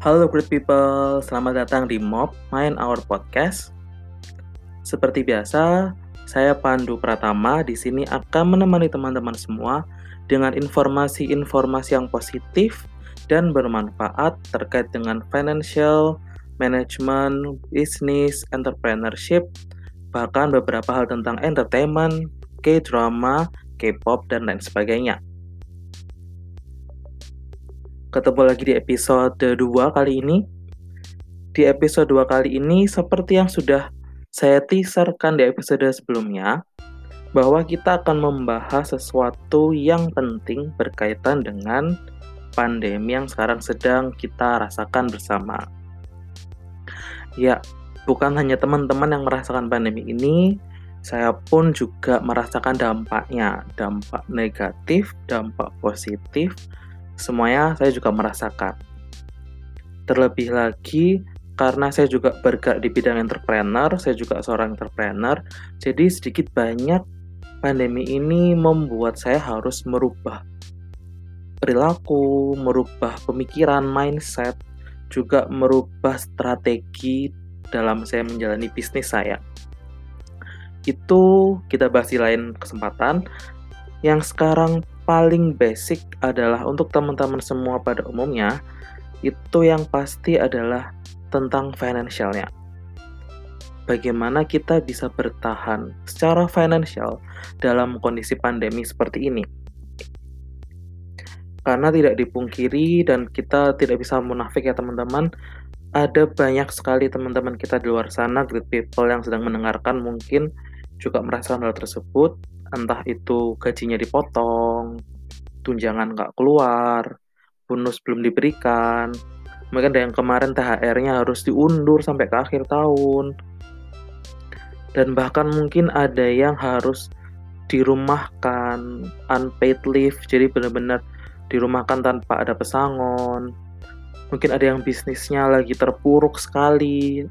Halo great people, selamat datang di Mob Main Our Podcast. Seperti biasa, saya Pandu Pratama di sini akan menemani teman-teman semua dengan informasi-informasi yang positif dan bermanfaat terkait dengan financial, management, business, entrepreneurship, bahkan beberapa hal tentang entertainment, K-drama, K-pop, dan lain sebagainya. Ketemu lagi di episode 2 kali ini. Di episode 2 kali ini, seperti yang sudah saya teaserkan di episode sebelumnya, bahwa kita akan membahas sesuatu yang penting berkaitan dengan pandemi yang sekarang sedang kita rasakan bersama. Ya, bukan hanya teman-teman yang merasakan pandemi ini, saya pun juga merasakan dampaknya, dampak negatif, dampak positif, semuanya saya juga merasakan. Terlebih lagi karena saya juga bergerak di bidang entrepreneur, saya juga seorang entrepreneur, jadi sedikit banyak pandemi ini membuat saya harus merubah perilaku, merubah pemikiran, mindset, juga merubah strategi dalam saya menjalani bisnis saya. Itu kita bahas di lain kesempatan. Yang sekarang paling basic adalah untuk teman-teman semua pada umumnya, itu yang pasti adalah tentang financialnya. Bagaimana kita bisa bertahan secara financial dalam kondisi pandemi seperti ini? Karena tidak dipungkiri dan kita tidak bisa munafik ya teman-teman, ada banyak sekali teman-teman kita di luar sana, great people yang sedang mendengarkan mungkin juga merasakan hal tersebut entah itu gajinya dipotong, tunjangan nggak keluar, bonus belum diberikan, mungkin ada yang kemarin THR-nya harus diundur sampai ke akhir tahun, dan bahkan mungkin ada yang harus dirumahkan unpaid leave, jadi benar-benar dirumahkan tanpa ada pesangon. Mungkin ada yang bisnisnya lagi terpuruk sekali,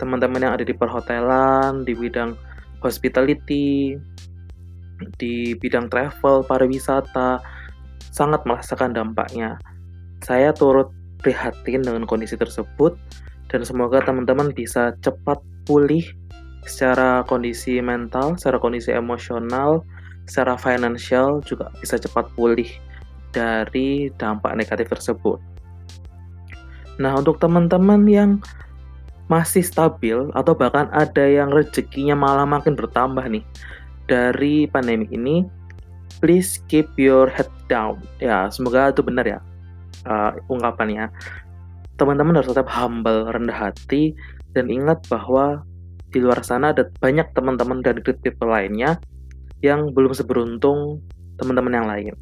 teman-teman yang ada di perhotelan, di bidang hospitality, di bidang travel, pariwisata, sangat merasakan dampaknya. Saya turut prihatin dengan kondisi tersebut dan semoga teman-teman bisa cepat pulih secara kondisi mental, secara kondisi emosional, secara finansial juga bisa cepat pulih dari dampak negatif tersebut. Nah, untuk teman-teman yang masih stabil atau bahkan ada yang rezekinya malah makin bertambah nih dari pandemi ini, please keep your head down. Ya, semoga itu benar ya uh, ungkapannya. Teman-teman harus tetap humble, rendah hati, dan ingat bahwa di luar sana ada banyak teman-teman dan great people lainnya yang belum seberuntung teman-teman yang lain.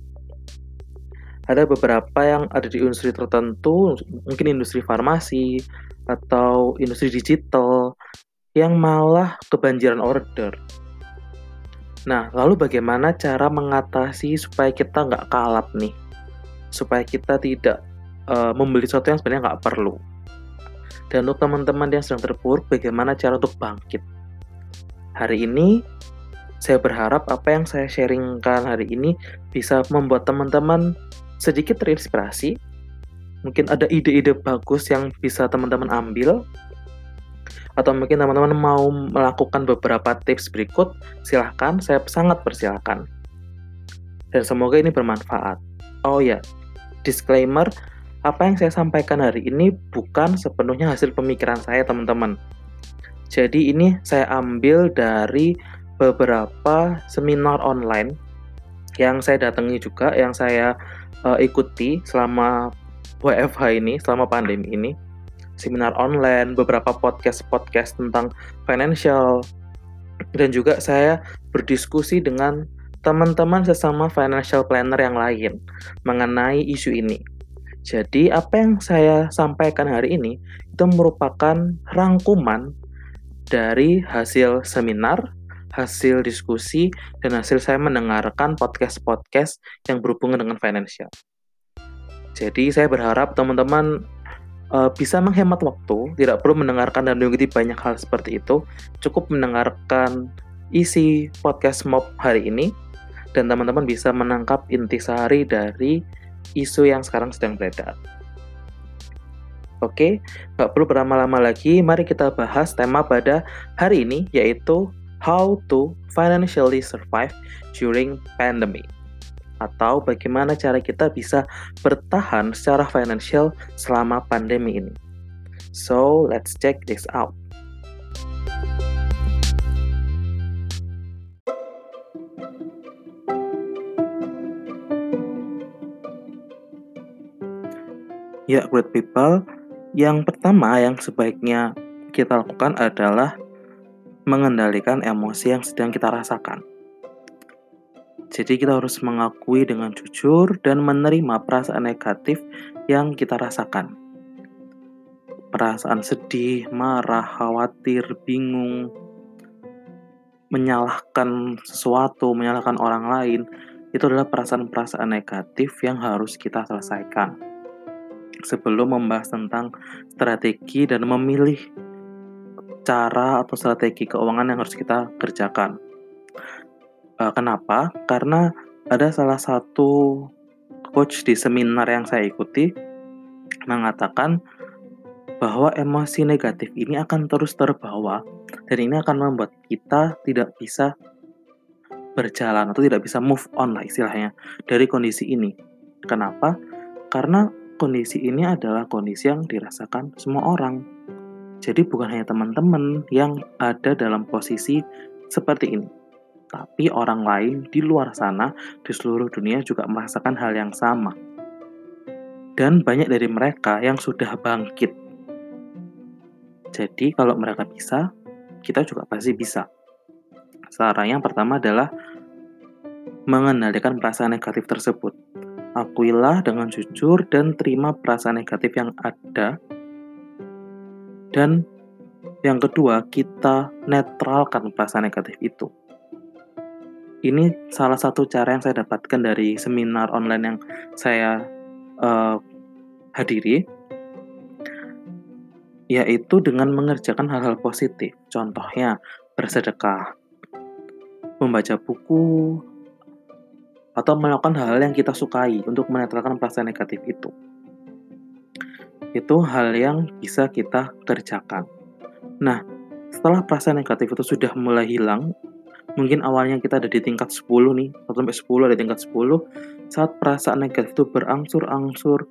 Ada beberapa yang ada di industri tertentu, mungkin industri farmasi atau industri digital, yang malah kebanjiran order Nah, lalu bagaimana cara mengatasi supaya kita nggak kalap nih? Supaya kita tidak uh, membeli sesuatu yang sebenarnya nggak perlu. Dan untuk teman-teman yang sedang terpuruk, bagaimana cara untuk bangkit? Hari ini, saya berharap apa yang saya sharingkan hari ini bisa membuat teman-teman sedikit terinspirasi. Mungkin ada ide-ide bagus yang bisa teman-teman ambil atau mungkin teman-teman mau melakukan beberapa tips berikut, silahkan, saya sangat persilahkan. Dan semoga ini bermanfaat. Oh ya, disclaimer, apa yang saya sampaikan hari ini bukan sepenuhnya hasil pemikiran saya teman-teman. Jadi ini saya ambil dari beberapa seminar online yang saya datangi juga, yang saya uh, ikuti selama WFH ini, selama pandemi ini seminar online, beberapa podcast-podcast tentang financial, dan juga saya berdiskusi dengan teman-teman sesama financial planner yang lain mengenai isu ini. Jadi, apa yang saya sampaikan hari ini itu merupakan rangkuman dari hasil seminar, hasil diskusi, dan hasil saya mendengarkan podcast-podcast yang berhubungan dengan financial. Jadi, saya berharap teman-teman uh, bisa menghemat waktu, tidak perlu mendengarkan dan mengikuti banyak hal seperti itu. Cukup mendengarkan isi podcast Mob hari ini dan teman-teman bisa menangkap inti sehari dari isu yang sekarang sedang beredar. Oke, nggak perlu berlama-lama lagi, mari kita bahas tema pada hari ini, yaitu How to Financially Survive During Pandemic atau bagaimana cara kita bisa bertahan secara financial selama pandemi ini. So, let's check this out. Ya, great people. Yang pertama yang sebaiknya kita lakukan adalah mengendalikan emosi yang sedang kita rasakan. Jadi kita harus mengakui dengan jujur dan menerima perasaan negatif yang kita rasakan. Perasaan sedih, marah, khawatir, bingung, menyalahkan sesuatu, menyalahkan orang lain, itu adalah perasaan-perasaan negatif yang harus kita selesaikan. Sebelum membahas tentang strategi dan memilih cara atau strategi keuangan yang harus kita kerjakan. Uh, kenapa? Karena ada salah satu coach di seminar yang saya ikuti mengatakan bahwa emosi negatif ini akan terus terbawa dan ini akan membuat kita tidak bisa berjalan atau tidak bisa move on lah istilahnya dari kondisi ini. Kenapa? Karena kondisi ini adalah kondisi yang dirasakan semua orang. Jadi bukan hanya teman-teman yang ada dalam posisi seperti ini tapi orang lain di luar sana, di seluruh dunia juga merasakan hal yang sama. Dan banyak dari mereka yang sudah bangkit. Jadi kalau mereka bisa, kita juga pasti bisa. Saran yang pertama adalah mengendalikan perasaan negatif tersebut. Akuilah dengan jujur dan terima perasaan negatif yang ada. Dan yang kedua, kita netralkan perasaan negatif itu ini salah satu cara yang saya dapatkan dari seminar online yang saya uh, hadiri yaitu dengan mengerjakan hal-hal positif. Contohnya bersedekah membaca buku atau melakukan hal-hal yang kita sukai untuk menetralkan perasaan negatif itu. Itu hal yang bisa kita kerjakan. Nah setelah perasaan negatif itu sudah mulai hilang mungkin awalnya kita ada di tingkat 10 nih, atau sampai 10 ada tingkat 10, saat perasaan negatif itu berangsur-angsur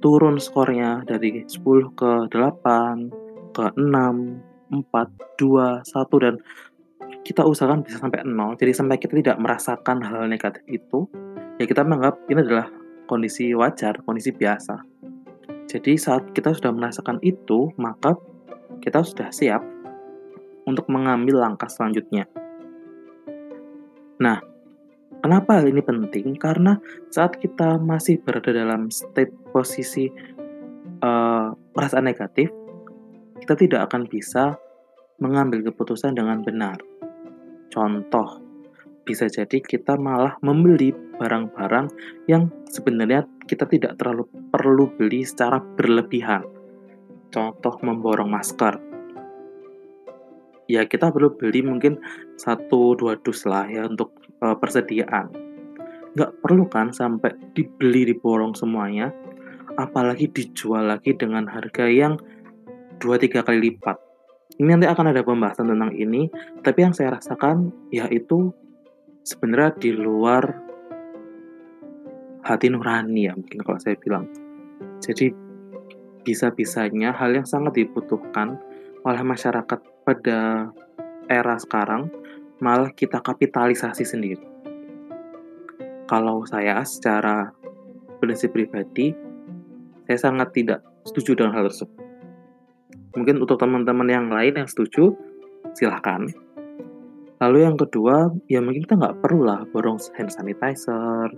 turun skornya dari 10 ke 8, ke 6, 4, 2, 1 dan kita usahakan bisa sampai 0. Jadi sampai kita tidak merasakan hal negatif itu, ya kita menganggap ini adalah kondisi wajar, kondisi biasa. Jadi saat kita sudah merasakan itu, maka kita sudah siap untuk mengambil langkah selanjutnya. Nah, kenapa hal ini penting? Karena saat kita masih berada dalam state posisi uh, perasaan negatif, kita tidak akan bisa mengambil keputusan dengan benar. Contoh, bisa jadi kita malah membeli barang-barang yang sebenarnya kita tidak terlalu perlu beli secara berlebihan. Contoh memborong masker ya kita perlu beli mungkin satu dua dus lah ya untuk uh, persediaan. Nggak perlu kan sampai dibeli diborong semuanya apalagi dijual lagi dengan harga yang dua tiga kali lipat. Ini nanti akan ada pembahasan tentang ini tapi yang saya rasakan yaitu sebenarnya di luar hati nurani ya mungkin kalau saya bilang. Jadi bisa-bisanya hal yang sangat dibutuhkan oleh masyarakat pada era sekarang malah kita kapitalisasi sendiri. Kalau saya secara prinsip pribadi, saya sangat tidak setuju dengan hal tersebut. Mungkin untuk teman-teman yang lain yang setuju, silahkan. Lalu yang kedua, ya mungkin kita nggak perlu lah borong hand sanitizer,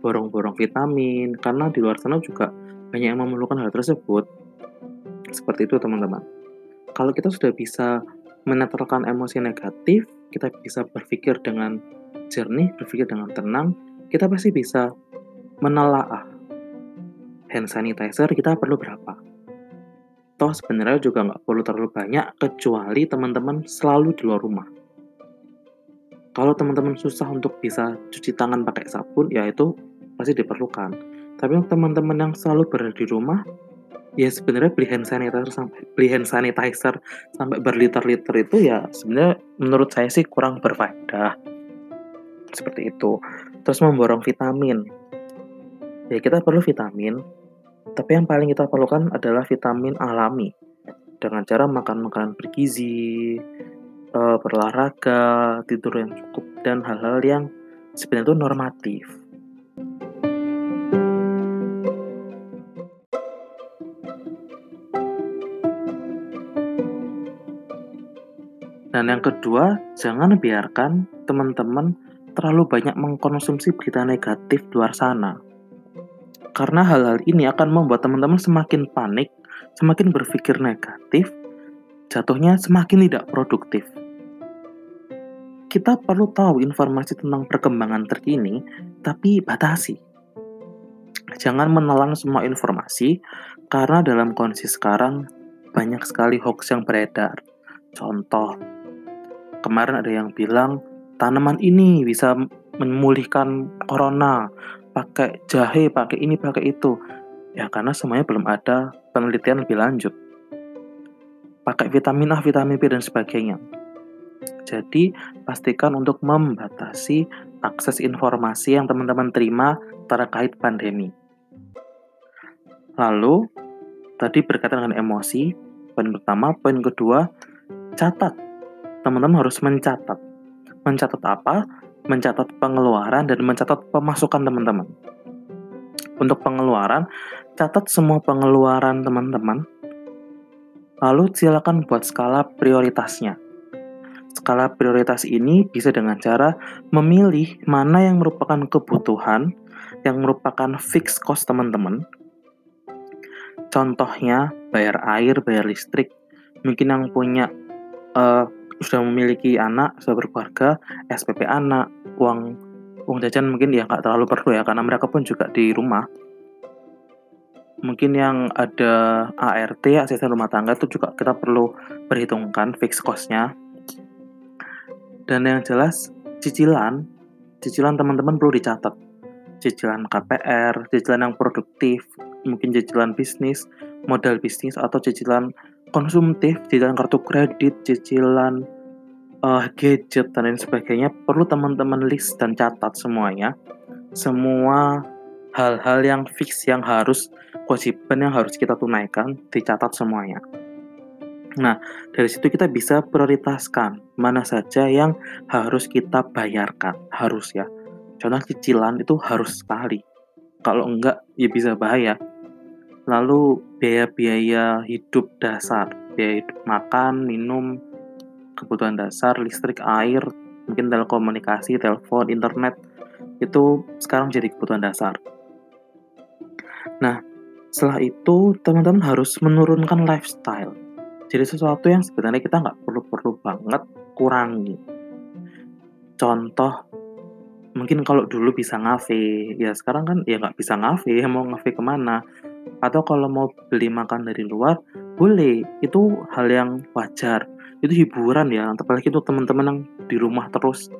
borong-borong vitamin, karena di luar sana juga banyak yang memerlukan hal tersebut. Seperti itu teman-teman. Kalau kita sudah bisa menetralkan emosi negatif, kita bisa berpikir dengan jernih, berpikir dengan tenang, kita pasti bisa menelaah hand sanitizer kita perlu berapa. Toh sebenarnya juga nggak perlu terlalu banyak kecuali teman-teman selalu di luar rumah. Kalau teman-teman susah untuk bisa cuci tangan pakai sabun, ya itu pasti diperlukan. Tapi untuk teman-teman yang selalu berada di rumah, Ya sebenarnya beli hand sanitizer sampai beli hand sanitizer sampai berliter-liter itu ya sebenarnya menurut saya sih kurang berfaedah. Seperti itu. Terus memborong vitamin. Ya kita perlu vitamin, tapi yang paling kita perlukan adalah vitamin alami. Dengan cara makan makanan bergizi, uh, berolahraga, tidur yang cukup dan hal-hal yang sebenarnya itu normatif. Yang kedua, jangan biarkan teman-teman terlalu banyak mengkonsumsi berita negatif di luar sana. Karena hal-hal ini akan membuat teman-teman semakin panik, semakin berpikir negatif, jatuhnya semakin tidak produktif. Kita perlu tahu informasi tentang perkembangan terkini, tapi batasi. Jangan menelan semua informasi, karena dalam kondisi sekarang banyak sekali hoax yang beredar. Contoh, kemarin ada yang bilang tanaman ini bisa memulihkan corona pakai jahe pakai ini pakai itu. Ya karena semuanya belum ada penelitian lebih lanjut. Pakai vitamin A vitamin B dan sebagainya. Jadi pastikan untuk membatasi akses informasi yang teman-teman terima terkait pandemi. Lalu tadi berkaitan dengan emosi poin pertama poin kedua catat teman-teman harus mencatat. Mencatat apa? Mencatat pengeluaran dan mencatat pemasukan teman-teman. Untuk pengeluaran, catat semua pengeluaran teman-teman. Lalu silakan buat skala prioritasnya. Skala prioritas ini bisa dengan cara memilih mana yang merupakan kebutuhan, yang merupakan fixed cost teman-teman. Contohnya, bayar air, bayar listrik. Mungkin yang punya uh, sudah memiliki anak, sudah berkeluarga, SPP anak, uang uang jajan mungkin ya nggak terlalu perlu ya karena mereka pun juga di rumah. Mungkin yang ada ART, asisten rumah tangga itu juga kita perlu perhitungkan fixed cost-nya. Dan yang jelas cicilan, cicilan teman-teman perlu dicatat. Cicilan KPR, cicilan yang produktif, mungkin cicilan bisnis, modal bisnis atau cicilan konsumtif, cicilan kartu kredit, cicilan uh, gadget dan lain sebagainya perlu teman-teman list dan catat semuanya. Semua hal-hal yang fix yang harus kewajiban yang harus kita tunaikan dicatat semuanya. Nah, dari situ kita bisa prioritaskan mana saja yang harus kita bayarkan, harus ya. Contoh cicilan itu harus sekali. Kalau enggak ya bisa bahaya lalu biaya-biaya hidup dasar, biaya hidup makan, minum, kebutuhan dasar, listrik, air, mungkin telekomunikasi, telepon, internet, itu sekarang jadi kebutuhan dasar. Nah, setelah itu teman-teman harus menurunkan lifestyle. Jadi sesuatu yang sebenarnya kita nggak perlu-perlu banget kurangi. Contoh, mungkin kalau dulu bisa ngafe, ya sekarang kan ya nggak bisa ngafe, mau ngafe ke mana? Atau kalau mau beli makan dari luar boleh. Itu hal yang wajar. Itu hiburan ya apalagi itu teman-teman yang di rumah terus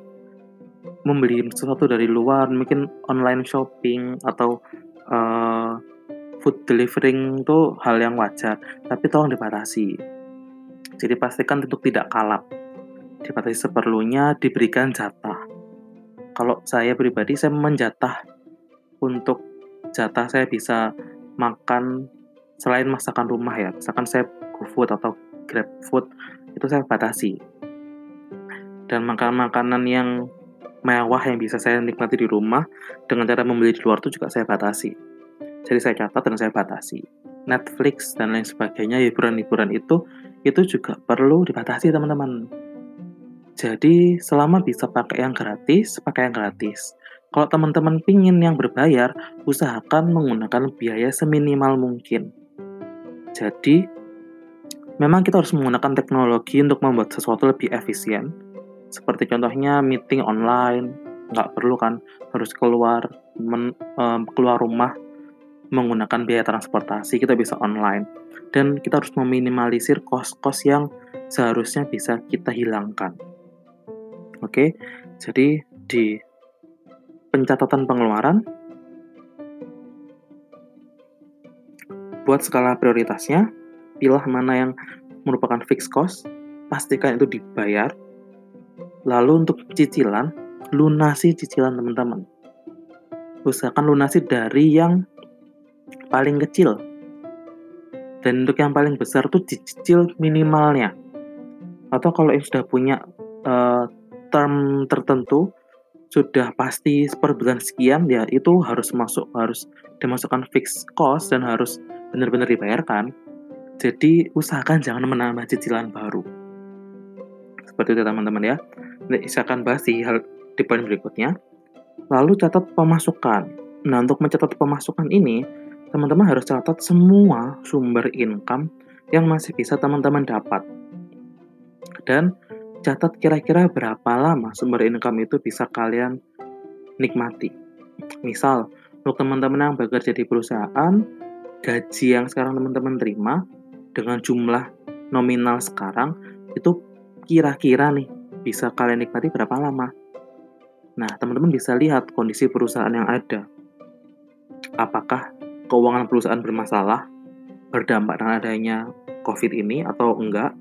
membeli sesuatu dari luar mungkin online shopping atau uh, food delivering itu hal yang wajar. Tapi tolong dibatasi. Jadi pastikan untuk tidak kalap. Dibatasi seperlunya diberikan jatah. Kalau saya pribadi saya menjatah. Untuk jatah saya bisa makan selain masakan rumah ya, misalkan saya GoFood atau GrabFood itu saya batasi. Dan makan makanan yang mewah yang bisa saya nikmati di rumah dengan cara membeli di luar itu juga saya batasi. Jadi saya catat dan saya batasi. Netflix dan lain sebagainya hiburan-hiburan itu itu juga perlu dibatasi teman-teman. Jadi selama bisa pakai yang gratis, pakai yang gratis. Kalau teman-teman pingin yang berbayar, usahakan menggunakan biaya seminimal mungkin. Jadi, memang kita harus menggunakan teknologi untuk membuat sesuatu lebih efisien. Seperti contohnya meeting online, nggak perlu kan harus keluar men, um, keluar rumah menggunakan biaya transportasi, kita bisa online. Dan kita harus meminimalisir kos-kos yang seharusnya bisa kita hilangkan. Oke, jadi di pencatatan pengeluaran, buat skala prioritasnya, pilih mana yang merupakan fixed cost, pastikan itu dibayar. Lalu untuk cicilan, lunasi cicilan teman-teman. Usahakan lunasi dari yang paling kecil. Dan untuk yang paling besar tuh cicil minimalnya. Atau kalau yang sudah punya uh, term tertentu, sudah pasti per bulan sekian ya itu harus masuk harus dimasukkan fixed cost dan harus benar-benar dibayarkan jadi usahakan jangan menambah cicilan baru. Seperti itu teman-teman ya. Saya akan bahas di hal di poin berikutnya. Lalu catat pemasukan. Nah untuk mencatat pemasukan ini teman-teman harus catat semua sumber income yang masih bisa teman-teman dapat. Dan catat kira-kira berapa lama sumber income itu bisa kalian nikmati. Misal, untuk teman-teman yang bekerja di perusahaan, gaji yang sekarang teman-teman terima dengan jumlah nominal sekarang itu kira-kira nih bisa kalian nikmati berapa lama. Nah, teman-teman bisa lihat kondisi perusahaan yang ada. Apakah keuangan perusahaan bermasalah berdampak dengan adanya COVID ini atau enggak?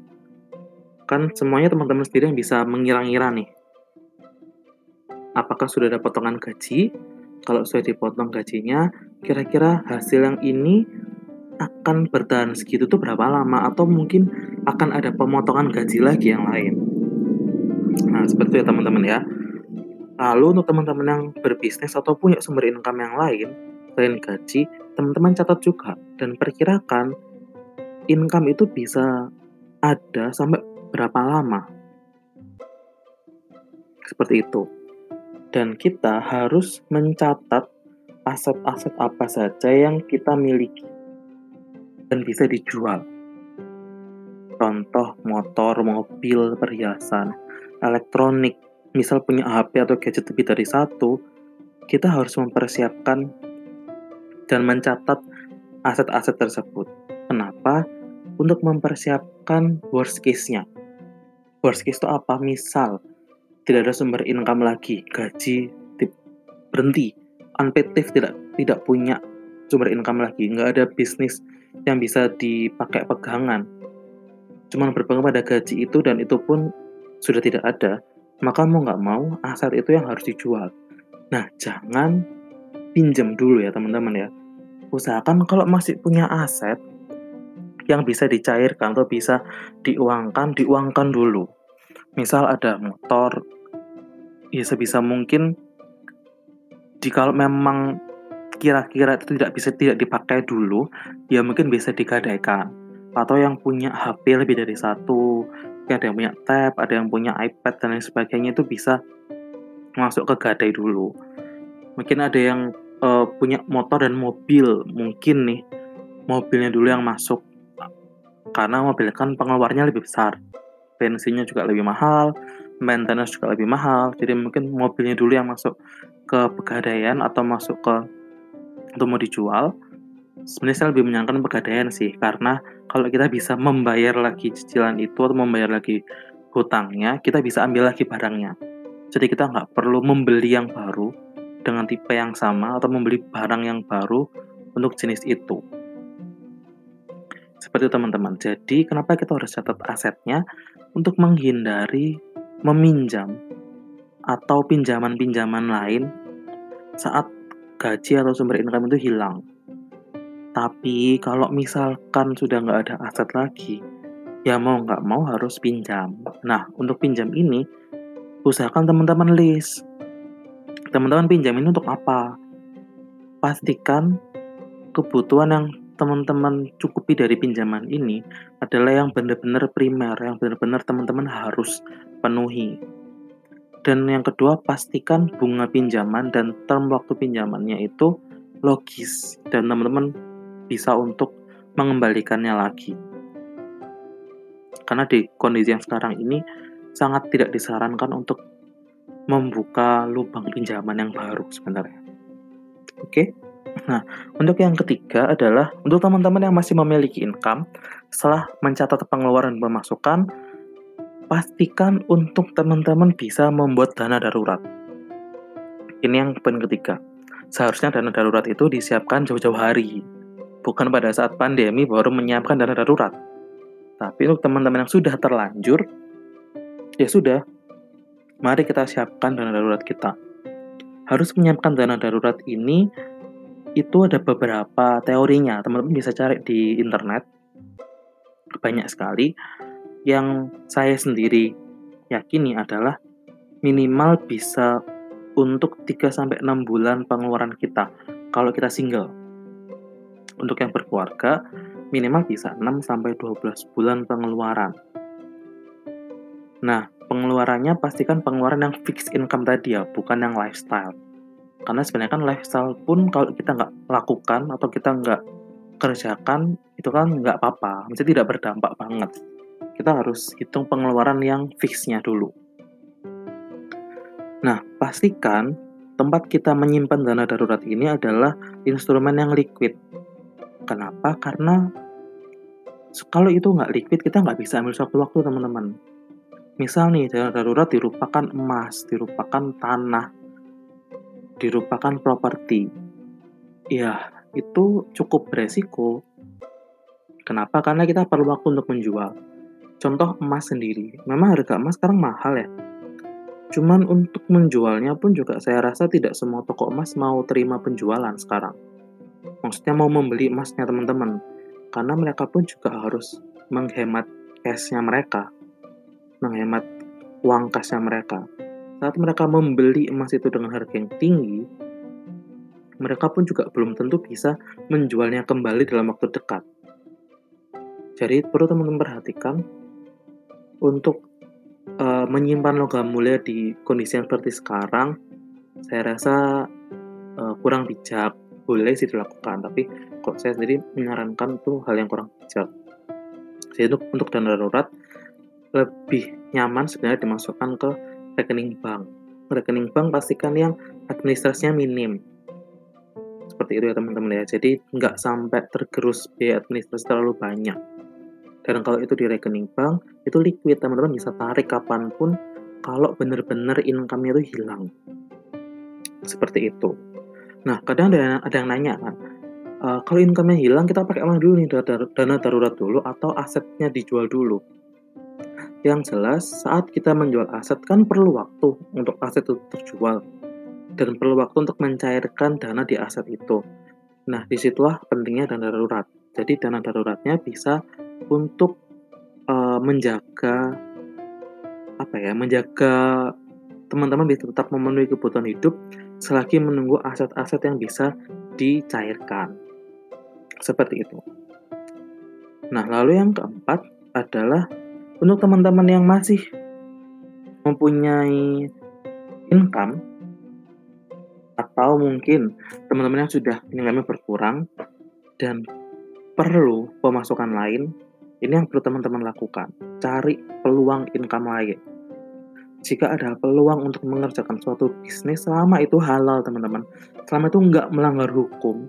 Kan semuanya teman-teman sendiri yang bisa mengira-ngira nih. Apakah sudah ada potongan gaji? Kalau sudah dipotong gajinya, kira-kira hasil yang ini akan bertahan segitu tuh berapa lama atau mungkin akan ada pemotongan gaji lagi yang lain. Nah, seperti itu ya teman-teman ya. Lalu untuk teman-teman yang berbisnis atau punya sumber income yang lain selain gaji, teman-teman catat juga dan perkirakan income itu bisa ada sampai berapa lama. Seperti itu. Dan kita harus mencatat aset-aset apa saja yang kita miliki dan bisa dijual. Contoh motor, mobil, perhiasan, elektronik, misal punya HP atau gadget lebih dari satu, kita harus mempersiapkan dan mencatat aset-aset tersebut. Kenapa? Untuk mempersiapkan worst case-nya worst case itu apa? Misal tidak ada sumber income lagi, gaji berhenti, unpaid tidak tidak punya sumber income lagi, nggak ada bisnis yang bisa dipakai pegangan, cuma berpegang pada gaji itu dan itu pun sudah tidak ada, maka mau nggak mau aset itu yang harus dijual. Nah, jangan pinjam dulu ya teman-teman ya. Usahakan kalau masih punya aset, yang bisa dicairkan atau bisa diuangkan, diuangkan dulu. Misal ada motor, ya sebisa mungkin jika memang kira-kira itu tidak bisa tidak dipakai dulu, ya mungkin bisa digadaikan. Atau yang punya HP lebih dari satu, ada yang punya tab, ada yang punya iPad dan lain sebagainya itu bisa masuk ke gadai dulu. Mungkin ada yang uh, punya motor dan mobil, mungkin nih mobilnya dulu yang masuk karena mobil kan pengeluarannya lebih besar. Bensinnya juga lebih mahal maintenance juga lebih mahal. Jadi mungkin mobilnya dulu yang masuk ke pegadaian atau masuk ke untuk mau dijual sebenarnya saya lebih menyarankan pegadaian sih. Karena kalau kita bisa membayar lagi cicilan itu atau membayar lagi hutangnya kita bisa ambil lagi barangnya. Jadi kita nggak perlu membeli yang baru dengan tipe yang sama atau membeli barang yang baru untuk jenis itu seperti teman-teman. Jadi kenapa kita harus catat asetnya? Untuk menghindari meminjam atau pinjaman-pinjaman lain saat gaji atau sumber income itu hilang. Tapi kalau misalkan sudah nggak ada aset lagi, ya mau nggak mau harus pinjam. Nah, untuk pinjam ini, usahakan teman-teman list. Teman-teman pinjam ini untuk apa? Pastikan kebutuhan yang teman-teman cukupi dari pinjaman ini adalah yang benar-benar primer, yang benar-benar teman-teman harus penuhi. Dan yang kedua, pastikan bunga pinjaman dan term waktu pinjamannya itu logis dan teman-teman bisa untuk mengembalikannya lagi. Karena di kondisi yang sekarang ini sangat tidak disarankan untuk membuka lubang pinjaman yang baru sebenarnya. Oke. Okay? Nah, untuk yang ketiga adalah untuk teman-teman yang masih memiliki income, setelah mencatat pengeluaran dan pemasukan, pastikan untuk teman-teman bisa membuat dana darurat. Ini yang poin ketiga. Seharusnya dana darurat itu disiapkan jauh-jauh hari, bukan pada saat pandemi baru menyiapkan dana darurat. Tapi untuk teman-teman yang sudah terlanjur, ya sudah, mari kita siapkan dana darurat kita. Harus menyiapkan dana darurat ini, itu ada beberapa teorinya, teman-teman bisa cari di internet. Banyak sekali yang saya sendiri yakini adalah minimal bisa untuk 3 6 bulan pengeluaran kita kalau kita single. Untuk yang berkeluarga, minimal bisa 6 12 bulan pengeluaran. Nah, pengeluarannya pastikan pengeluaran yang fixed income tadi ya, bukan yang lifestyle. Karena sebenarnya kan lifestyle pun kalau kita nggak lakukan atau kita nggak kerjakan, itu kan nggak apa-apa, mesti tidak berdampak banget kita harus hitung pengeluaran yang fixnya dulu. Nah, pastikan tempat kita menyimpan dana darurat ini adalah instrumen yang liquid. Kenapa? Karena kalau itu nggak liquid, kita nggak bisa ambil suatu waktu, teman-teman. Misal nih, dana darurat dirupakan emas, dirupakan tanah, dirupakan properti. Ya, itu cukup beresiko. Kenapa? Karena kita perlu waktu untuk menjual. Contoh emas sendiri, memang harga emas sekarang mahal ya. Cuman untuk menjualnya pun juga saya rasa tidak semua toko emas mau terima penjualan sekarang. Maksudnya mau membeli emasnya teman-teman. Karena mereka pun juga harus menghemat cashnya mereka. Menghemat uang cashnya mereka. Saat mereka membeli emas itu dengan harga yang tinggi, mereka pun juga belum tentu bisa menjualnya kembali dalam waktu dekat. Jadi perlu teman-teman perhatikan untuk uh, menyimpan logam mulia di kondisi yang seperti sekarang, saya rasa uh, kurang bijak. Boleh sih dilakukan, tapi kok saya sendiri menyarankan tuh hal yang kurang bijak. Jadi untuk, untuk dana darurat lebih nyaman sebenarnya dimasukkan ke rekening bank. Rekening bank pastikan yang administrasinya minim. Seperti itu ya teman-teman ya. Jadi nggak sampai tergerus biaya administrasi terlalu banyak dan kalau itu di rekening bank, itu liquid, teman-teman bisa tarik kapan pun kalau benar-benar income-nya itu hilang. Seperti itu. Nah, kadang ada, ada yang nanya kan, uh, kalau income-nya hilang, kita pakai mana dulu nih, dana darurat dulu atau asetnya dijual dulu? Yang jelas, saat kita menjual aset kan perlu waktu untuk aset itu terjual dan perlu waktu untuk mencairkan dana di aset itu. Nah, di situlah pentingnya dana darurat. Jadi dana daruratnya bisa untuk uh, menjaga apa ya menjaga teman-teman bisa tetap memenuhi kebutuhan hidup selagi menunggu aset-aset yang bisa dicairkan seperti itu. Nah lalu yang keempat adalah untuk teman-teman yang masih mempunyai income atau mungkin teman-teman yang sudah income berkurang dan perlu pemasukan lain ini yang perlu teman-teman lakukan. Cari peluang income lain. Jika ada peluang untuk mengerjakan suatu bisnis, selama itu halal teman-teman, selama itu nggak melanggar hukum,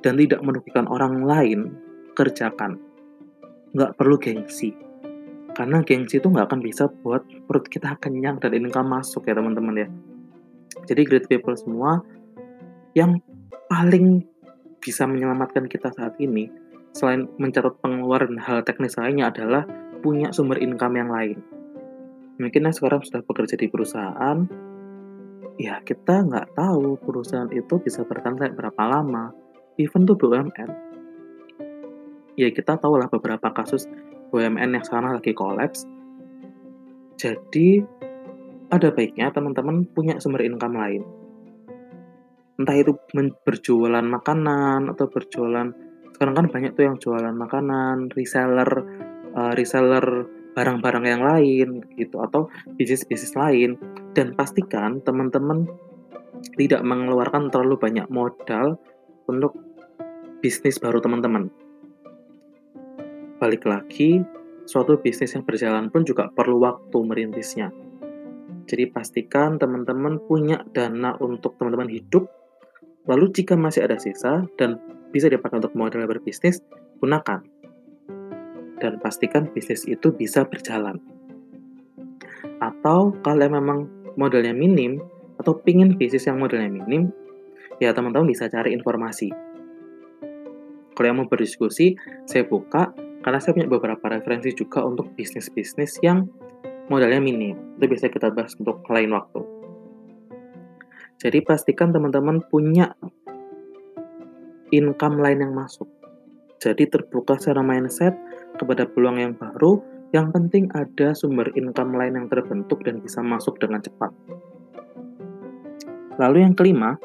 dan tidak merugikan orang lain, kerjakan. Nggak perlu gengsi. Karena gengsi itu nggak akan bisa buat perut kita kenyang dan income masuk ya teman-teman ya. Jadi great people semua, yang paling bisa menyelamatkan kita saat ini selain mencatat pengeluaran hal teknis lainnya adalah punya sumber income yang lain. Mungkin sekarang sudah bekerja di perusahaan, ya kita nggak tahu perusahaan itu bisa bertahan berapa lama. Even tuh BUMN. Ya kita tahu lah beberapa kasus BUMN yang sekarang lagi kolaps. Jadi ada baiknya teman-teman punya sumber income lain. Entah itu berjualan makanan atau berjualan sekarang kan banyak tuh yang jualan makanan, reseller, uh, reseller barang-barang yang lain gitu atau bisnis-bisnis lain dan pastikan teman-teman tidak mengeluarkan terlalu banyak modal untuk bisnis baru teman-teman. Balik lagi, suatu bisnis yang berjalan pun juga perlu waktu merintisnya. Jadi pastikan teman-teman punya dana untuk teman-teman hidup. Lalu jika masih ada sisa dan bisa dipakai untuk modal berbisnis, gunakan. Dan pastikan bisnis itu bisa berjalan. Atau kalau memang modalnya minim, atau pingin bisnis yang modalnya minim, ya teman-teman bisa cari informasi. Kalau yang mau berdiskusi, saya buka karena saya punya beberapa referensi juga untuk bisnis-bisnis yang modalnya minim. Itu bisa kita bahas untuk lain waktu. Jadi pastikan teman-teman punya income lain yang masuk. Jadi terbuka secara mindset kepada peluang yang baru, yang penting ada sumber income lain yang terbentuk dan bisa masuk dengan cepat. Lalu yang kelima,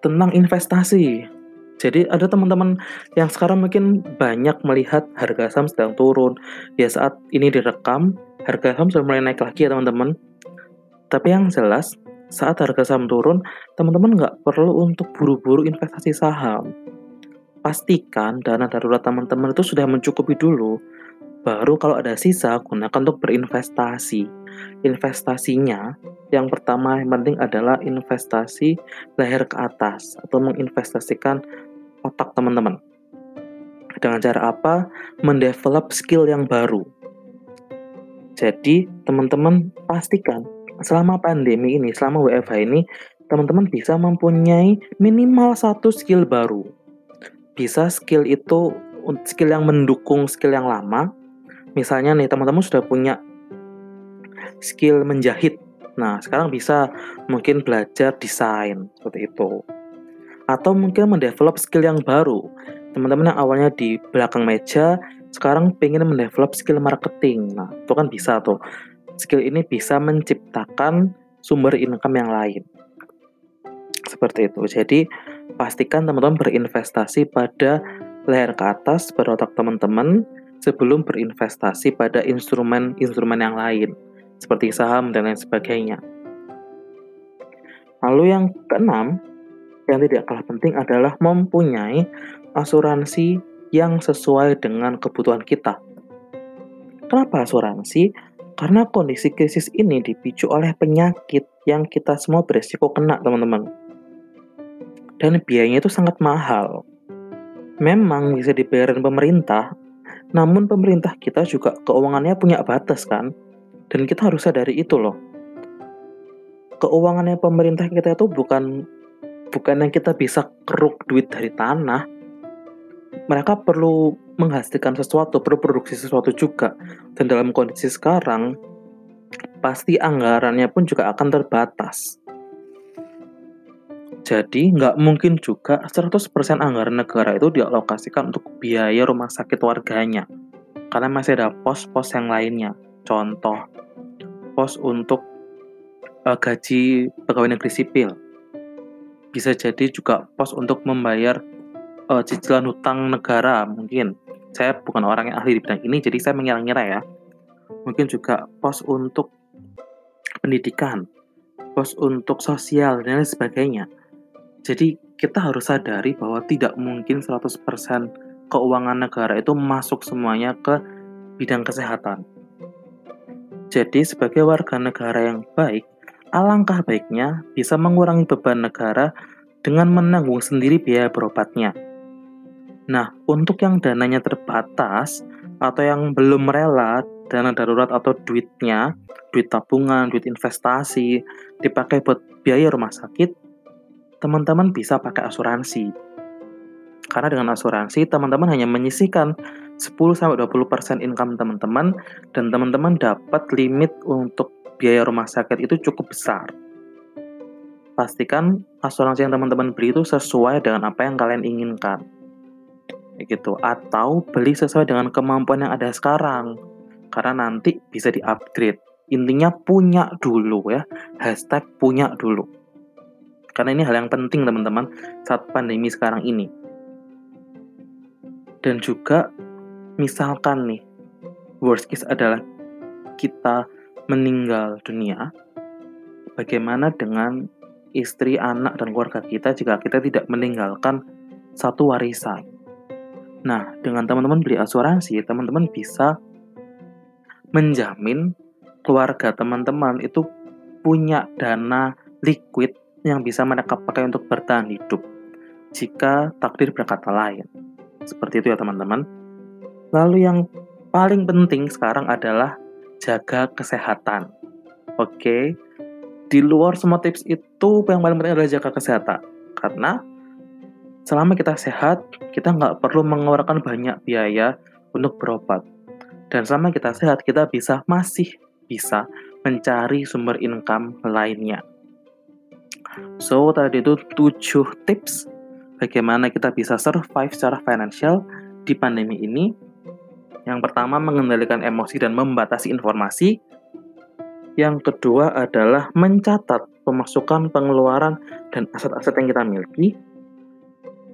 tentang investasi. Jadi ada teman-teman yang sekarang mungkin banyak melihat harga saham sedang turun. Ya saat ini direkam, harga saham sudah mulai naik lagi ya teman-teman. Tapi yang jelas, saat harga saham turun, teman-teman nggak perlu untuk buru-buru investasi saham. Pastikan dana darurat teman-teman itu sudah mencukupi dulu Baru kalau ada sisa, gunakan untuk berinvestasi. Investasinya, yang pertama yang penting adalah investasi leher ke atas atau menginvestasikan otak teman-teman. Dengan cara apa? Mendevelop skill yang baru. Jadi, teman-teman pastikan selama pandemi ini, selama WFH ini, teman-teman bisa mempunyai minimal satu skill baru. Bisa skill itu skill yang mendukung skill yang lama misalnya nih teman-teman sudah punya skill menjahit. Nah, sekarang bisa mungkin belajar desain seperti itu. Atau mungkin mendevelop skill yang baru. Teman-teman yang awalnya di belakang meja, sekarang pengen mendevelop skill marketing. Nah, itu kan bisa tuh. Skill ini bisa menciptakan sumber income yang lain. Seperti itu. Jadi, pastikan teman-teman berinvestasi pada leher ke atas pada otak teman-teman sebelum berinvestasi pada instrumen-instrumen yang lain, seperti saham dan lain sebagainya. Lalu yang keenam, yang tidak kalah penting adalah mempunyai asuransi yang sesuai dengan kebutuhan kita. Kenapa asuransi? Karena kondisi krisis ini dipicu oleh penyakit yang kita semua beresiko kena, teman-teman. Dan biayanya itu sangat mahal. Memang bisa dibayarin pemerintah, namun pemerintah kita juga keuangannya punya batas kan? Dan kita harus sadari itu loh. Keuangannya pemerintah kita itu bukan bukan yang kita bisa keruk duit dari tanah. Mereka perlu menghasilkan sesuatu, perlu produksi sesuatu juga. Dan dalam kondisi sekarang, pasti anggarannya pun juga akan terbatas. Jadi nggak mungkin juga 100% anggaran negara itu dialokasikan untuk biaya rumah sakit warganya. Karena masih ada pos-pos yang lainnya. Contoh, pos untuk uh, gaji pegawai negeri sipil. Bisa jadi juga pos untuk membayar uh, cicilan hutang negara mungkin. Saya bukan orang yang ahli di bidang ini, jadi saya mengira-ngira ya. Mungkin juga pos untuk pendidikan, pos untuk sosial, dan lain sebagainya jadi kita harus sadari bahwa tidak mungkin 100% keuangan negara itu masuk semuanya ke bidang kesehatan. Jadi sebagai warga negara yang baik, alangkah baiknya bisa mengurangi beban negara dengan menanggung sendiri biaya berobatnya. Nah, untuk yang dananya terbatas atau yang belum rela dana darurat atau duitnya, duit tabungan, duit investasi dipakai buat biaya rumah sakit, teman-teman bisa pakai asuransi. Karena dengan asuransi, teman-teman hanya menyisihkan 10-20% income teman-teman, dan teman-teman dapat limit untuk biaya rumah sakit itu cukup besar. Pastikan asuransi yang teman-teman beli itu sesuai dengan apa yang kalian inginkan. Gitu. Atau beli sesuai dengan kemampuan yang ada sekarang. Karena nanti bisa di-upgrade. Intinya punya dulu ya. Hashtag punya dulu. Karena ini hal yang penting teman-teman saat pandemi sekarang ini. Dan juga misalkan nih, worst case adalah kita meninggal dunia, bagaimana dengan istri, anak, dan keluarga kita jika kita tidak meninggalkan satu warisan. Nah, dengan teman-teman beli asuransi, teman-teman bisa menjamin keluarga teman-teman itu punya dana liquid yang bisa mereka pakai untuk bertahan hidup jika takdir berkata lain. Seperti itu ya teman-teman. Lalu yang paling penting sekarang adalah jaga kesehatan. Oke. Di luar semua tips itu yang paling penting adalah jaga kesehatan. Karena selama kita sehat, kita nggak perlu mengeluarkan banyak biaya untuk berobat. Dan selama kita sehat, kita bisa masih bisa mencari sumber income lainnya. So, tadi itu 7 tips bagaimana kita bisa survive secara financial di pandemi ini. Yang pertama, mengendalikan emosi dan membatasi informasi. Yang kedua adalah mencatat pemasukan, pengeluaran, dan aset-aset yang kita miliki.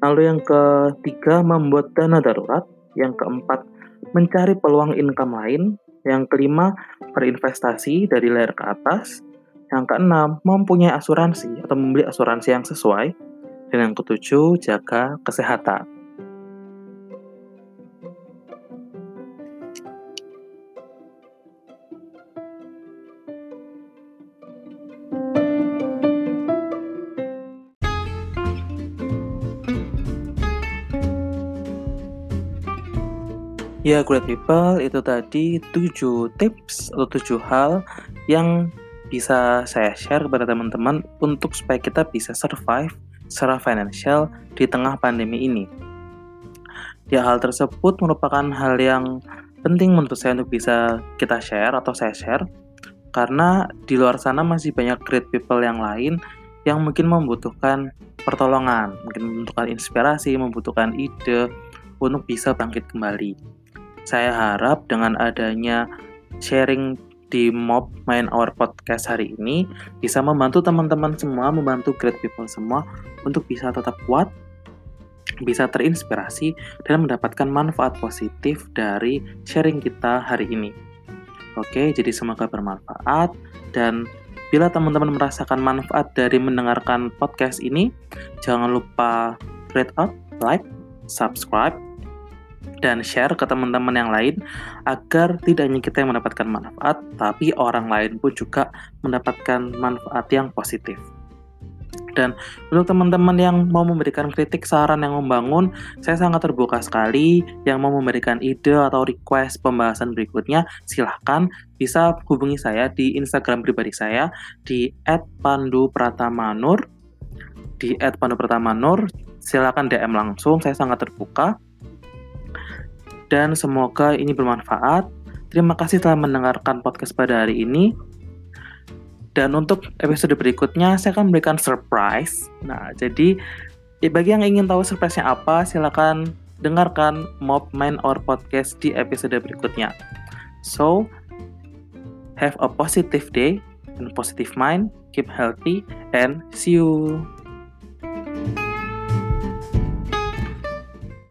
Lalu yang ketiga, membuat dana darurat. Yang keempat, mencari peluang income lain. Yang kelima, berinvestasi dari layar ke atas. Yang keenam, mempunyai asuransi atau membeli asuransi yang sesuai. Dan yang ketujuh, jaga kesehatan. Ya, great people, itu tadi 7 tips atau 7 hal yang bisa saya share kepada teman-teman untuk supaya kita bisa survive secara financial di tengah pandemi ini. Ya, hal tersebut merupakan hal yang penting menurut saya untuk bisa kita share atau saya share karena di luar sana masih banyak great people yang lain yang mungkin membutuhkan pertolongan, mungkin membutuhkan inspirasi, membutuhkan ide untuk bisa bangkit kembali. Saya harap dengan adanya sharing di Mob Main Our Podcast hari ini bisa membantu teman-teman semua, membantu great people semua untuk bisa tetap kuat, bisa terinspirasi, dan mendapatkan manfaat positif dari sharing kita hari ini. Oke, jadi semoga bermanfaat dan bila teman-teman merasakan manfaat dari mendengarkan podcast ini, jangan lupa rate up, like, subscribe, dan share ke teman-teman yang lain agar tidak hanya kita yang mendapatkan manfaat, tapi orang lain pun juga mendapatkan manfaat yang positif. Dan untuk teman-teman yang mau memberikan kritik, saran yang membangun, saya sangat terbuka sekali. Yang mau memberikan ide atau request pembahasan berikutnya, silahkan bisa hubungi saya di Instagram pribadi saya di @pandupratamanur di @pandupratamanur. Silahkan DM langsung, saya sangat terbuka dan semoga ini bermanfaat. Terima kasih telah mendengarkan podcast pada hari ini. Dan untuk episode berikutnya, saya akan memberikan surprise. Nah, jadi bagi yang ingin tahu surprise-nya apa, silakan dengarkan Mob Mind or Podcast di episode berikutnya. So, have a positive day and positive mind, keep healthy, and see you.